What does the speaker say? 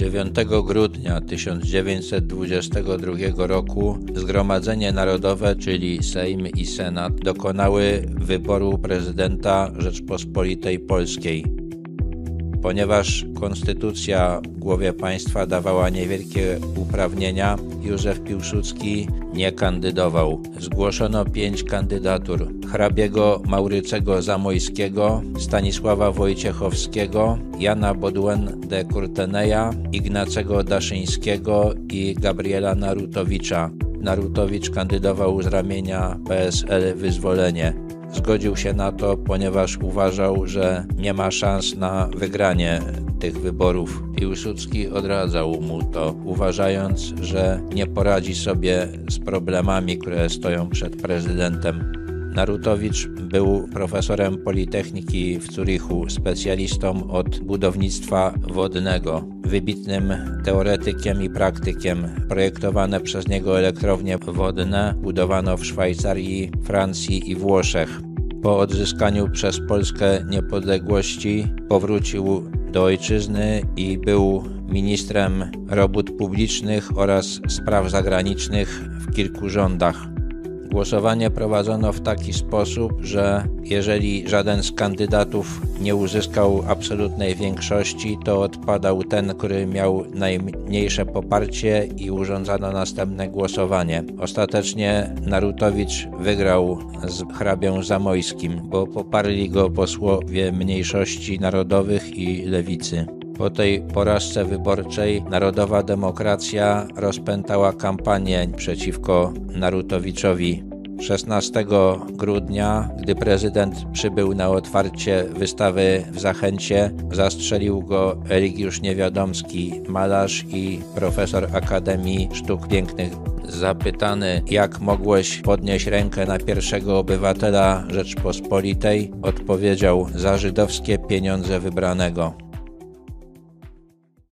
9 grudnia 1922 roku Zgromadzenie Narodowe, czyli Sejm i Senat, dokonały wyboru prezydenta Rzeczpospolitej Polskiej. Ponieważ konstytucja głowie państwa dawała niewielkie uprawnienia, Józef Piłsudski nie kandydował. Zgłoszono pięć kandydatur: hrabiego Maurycego Zamojskiego, Stanisława Wojciechowskiego, Jana Boduen de Courteneya, Ignacego Daszyńskiego i Gabriela Narutowicza. Narutowicz kandydował z ramienia PSL Wyzwolenie. Zgodził się na to, ponieważ uważał, że nie ma szans na wygranie tych wyborów. Piłsudski odradzał mu to, uważając, że nie poradzi sobie z problemami, które stoją przed prezydentem. Narutowicz był profesorem Politechniki w Zurichu, specjalistą od budownictwa wodnego, wybitnym teoretykiem i praktykiem. Projektowane przez niego elektrownie wodne budowano w Szwajcarii, Francji i Włoszech. Po odzyskaniu przez Polskę niepodległości powrócił do ojczyzny i był ministrem robót publicznych oraz spraw zagranicznych w kilku rządach. Głosowanie prowadzono w taki sposób, że jeżeli żaden z kandydatów nie uzyskał absolutnej większości, to odpadał ten, który miał najmniejsze poparcie i urządzano następne głosowanie. Ostatecznie Narutowicz wygrał z hrabią zamojskim, bo poparli go posłowie mniejszości narodowych i lewicy. Po tej porażce wyborczej Narodowa Demokracja rozpętała kampanię przeciwko Narutowiczowi. 16 grudnia, gdy prezydent przybył na otwarcie wystawy w Zachęcie, zastrzelił go Eligiusz Niewiadomski, malarz i profesor Akademii Sztuk Pięknych. Zapytany, jak mogłeś podnieść rękę na pierwszego obywatela Rzeczpospolitej, odpowiedział za żydowskie pieniądze wybranego.